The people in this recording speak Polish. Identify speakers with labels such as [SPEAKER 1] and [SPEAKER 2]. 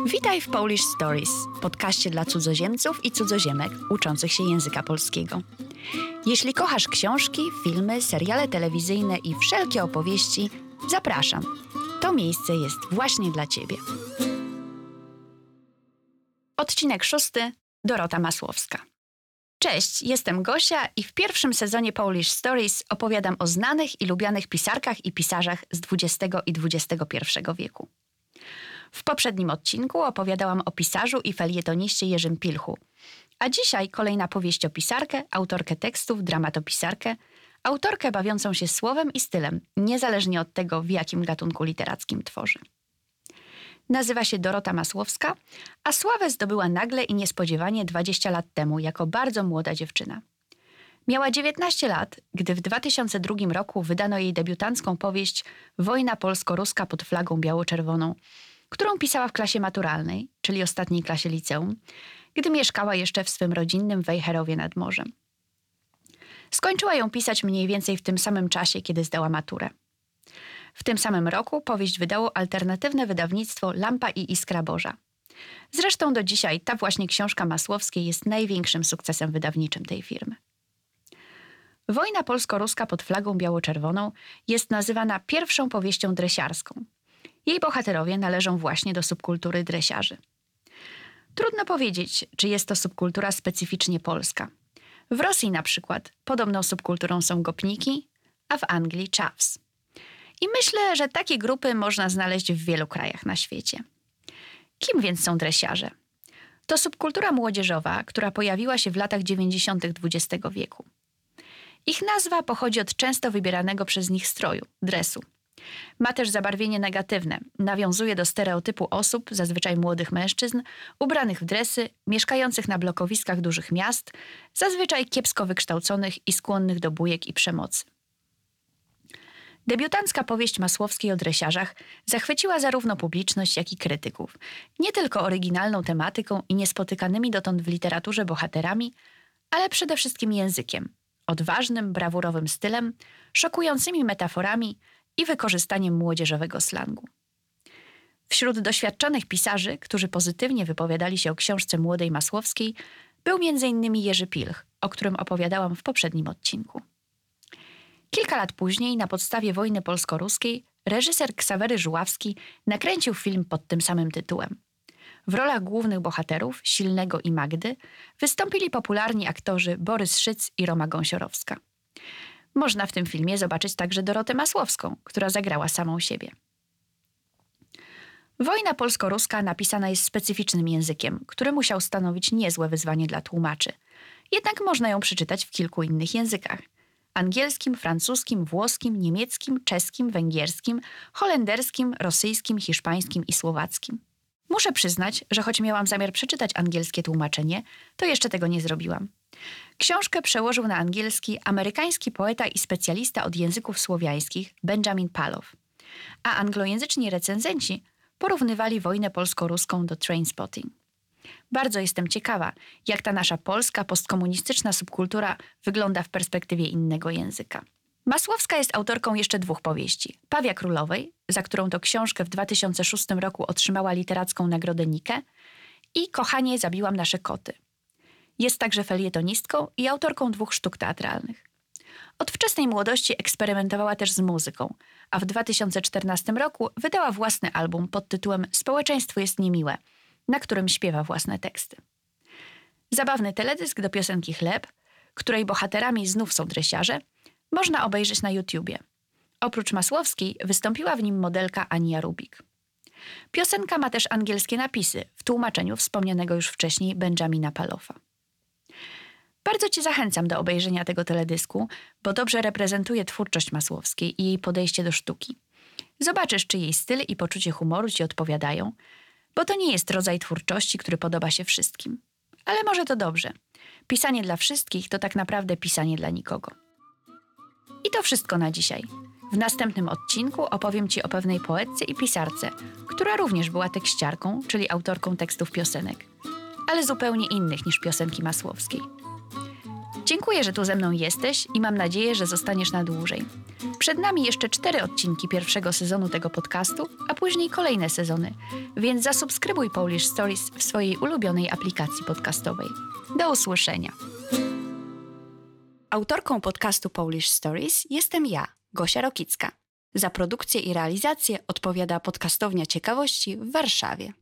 [SPEAKER 1] Witaj w Polish Stories, podcaście dla cudzoziemców i cudzoziemek uczących się języka polskiego. Jeśli kochasz książki, filmy, seriale telewizyjne i wszelkie opowieści, zapraszam. To miejsce jest właśnie dla Ciebie. Odcinek szósty. Dorota Masłowska. Cześć, jestem Gosia i w pierwszym sezonie Polish Stories opowiadam o znanych i lubianych pisarkach i pisarzach z XX i XXI wieku. W poprzednim odcinku opowiadałam o pisarzu i felietoniście Jerzym Pilchu, a dzisiaj kolejna powieść o pisarkę, autorkę tekstów, dramatopisarkę, autorkę bawiącą się słowem i stylem, niezależnie od tego, w jakim gatunku literackim tworzy. Nazywa się Dorota Masłowska, a sławę zdobyła nagle i niespodziewanie 20 lat temu jako bardzo młoda dziewczyna. Miała 19 lat, gdy w 2002 roku wydano jej debiutancką powieść Wojna polsko-ruska pod flagą biało-czerwoną, którą pisała w klasie maturalnej, czyli ostatniej klasie liceum, gdy mieszkała jeszcze w swym rodzinnym Wejherowie nad morzem. Skończyła ją pisać mniej więcej w tym samym czasie, kiedy zdała maturę. W tym samym roku powieść wydało alternatywne wydawnictwo Lampa i Iskra Boża. Zresztą do dzisiaj ta właśnie książka Masłowskiej jest największym sukcesem wydawniczym tej firmy. Wojna polsko-ruska pod flagą biało-czerwoną jest nazywana pierwszą powieścią dresiarską. Jej bohaterowie należą właśnie do subkultury dresiarzy. Trudno powiedzieć, czy jest to subkultura specyficznie polska. W Rosji na przykład podobną subkulturą są gopniki, a w Anglii chaps. I myślę, że takie grupy można znaleźć w wielu krajach na świecie. Kim więc są dresiarze? To subkultura młodzieżowa, która pojawiła się w latach 90. XX wieku. Ich nazwa pochodzi od często wybieranego przez nich stroju dresu. Ma też zabarwienie negatywne. Nawiązuje do stereotypu osób, zazwyczaj młodych mężczyzn, ubranych w dresy, mieszkających na blokowiskach dużych miast, zazwyczaj kiepsko wykształconych i skłonnych do bujek i przemocy. Debiutancka powieść Masłowskiej o dresiarzach zachwyciła zarówno publiczność, jak i krytyków. Nie tylko oryginalną tematyką i niespotykanymi dotąd w literaturze bohaterami, ale przede wszystkim językiem, odważnym, brawurowym stylem, szokującymi metaforami i wykorzystaniem młodzieżowego slangu. Wśród doświadczonych pisarzy, którzy pozytywnie wypowiadali się o książce młodej Masłowskiej, był m.in. Jerzy Pilch, o którym opowiadałam w poprzednim odcinku. Kilka lat później, na podstawie wojny polsko-ruskiej, reżyser Ksawery Żuławski nakręcił film pod tym samym tytułem. W rolach głównych bohaterów, Silnego i Magdy, wystąpili popularni aktorzy Borys Szyc i Roma Gąsiorowska. Można w tym filmie zobaczyć także Dorotę Masłowską, która zagrała samą siebie. Wojna polsko-ruska napisana jest specyficznym językiem, który musiał stanowić niezłe wyzwanie dla tłumaczy. Jednak można ją przeczytać w kilku innych językach – angielskim, francuskim, włoskim, niemieckim, czeskim, węgierskim, holenderskim, rosyjskim, hiszpańskim i słowackim. Muszę przyznać, że choć miałam zamiar przeczytać angielskie tłumaczenie, to jeszcze tego nie zrobiłam. Książkę przełożył na angielski amerykański poeta i specjalista od języków słowiańskich Benjamin Palow, a anglojęzyczni recenzenci porównywali wojnę polsko-ruską do Trainspotting. Bardzo jestem ciekawa, jak ta nasza polska postkomunistyczna subkultura wygląda w perspektywie innego języka. Masłowska jest autorką jeszcze dwóch powieści. Pawia Królowej, za którą to książkę w 2006 roku otrzymała literacką nagrodę Nike i Kochanie, zabiłam nasze koty. Jest także felietonistką i autorką dwóch sztuk teatralnych. Od wczesnej młodości eksperymentowała też z muzyką, a w 2014 roku wydała własny album pod tytułem Społeczeństwo jest niemiłe – na którym śpiewa własne teksty. Zabawny teledysk do piosenki Chleb, której bohaterami znów są dresiarze, można obejrzeć na YouTubie. Oprócz Masłowskiej wystąpiła w nim modelka Ania Rubik. Piosenka ma też angielskie napisy w tłumaczeniu wspomnianego już wcześniej Benjamina Palofa. Bardzo Cię zachęcam do obejrzenia tego teledysku, bo dobrze reprezentuje twórczość Masłowskiej i jej podejście do sztuki. Zobaczysz, czy jej styl i poczucie humoru Ci odpowiadają, bo to nie jest rodzaj twórczości, który podoba się wszystkim. Ale może to dobrze. Pisanie dla wszystkich to tak naprawdę pisanie dla nikogo. I to wszystko na dzisiaj. W następnym odcinku opowiem Ci o pewnej poetce i pisarce, która również była tekściarką, czyli autorką tekstów piosenek, ale zupełnie innych niż piosenki Masłowskiej. Dziękuję, że tu ze mną jesteś i mam nadzieję, że zostaniesz na dłużej. Przed nami jeszcze cztery odcinki pierwszego sezonu tego podcastu, a później kolejne sezony, więc zasubskrybuj Polish Stories w swojej ulubionej aplikacji podcastowej. Do usłyszenia. Autorką podcastu Polish Stories jestem ja, Gosia Rokicka. Za produkcję i realizację odpowiada podcastownia ciekawości w Warszawie.